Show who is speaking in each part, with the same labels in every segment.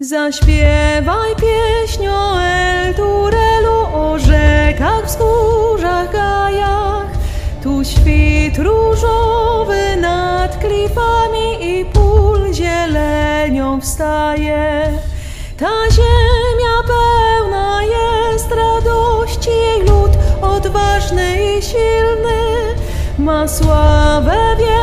Speaker 1: Zaśpiewaj pieśń o El Turelu, o rzekach, wzgórzach, gajach. Tu świt różowy nad klifami i pól zielenią wstaje. Ta ziemia pełna jest radości, jej lud odważny i silny. Ma sławę wielką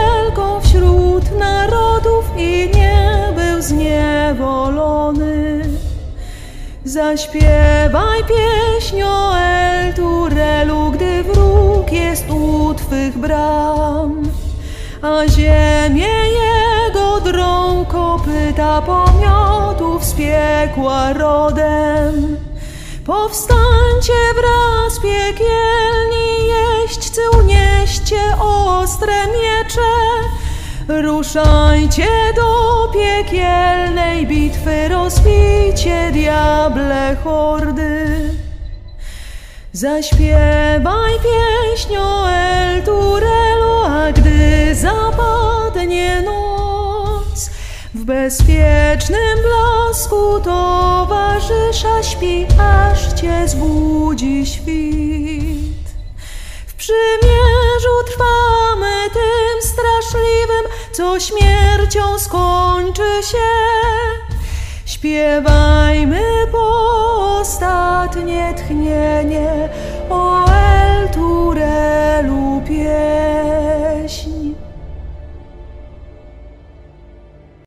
Speaker 1: Zaśpiewaj pieśń o El Turelu, gdy wróg jest u Twych bram, a ziemię jego drą kopyta pomiotów z piekła rodem. Powstańcie wraz piekielni jeźdźcy, unieście ostre miecze, Ruszajcie do piekielnej bitwy, rozbicie diable hordy. Zaśpiewaj pieśń o El Turelu, a gdy zapadnie noc, w bezpiecznym blasku towarzysza śpi, aż cię zbudzi świt. W przymierzu trwamy tym straszliwym, co śmiercią skończy się. Śpiewajmy po ostatnie tchnienie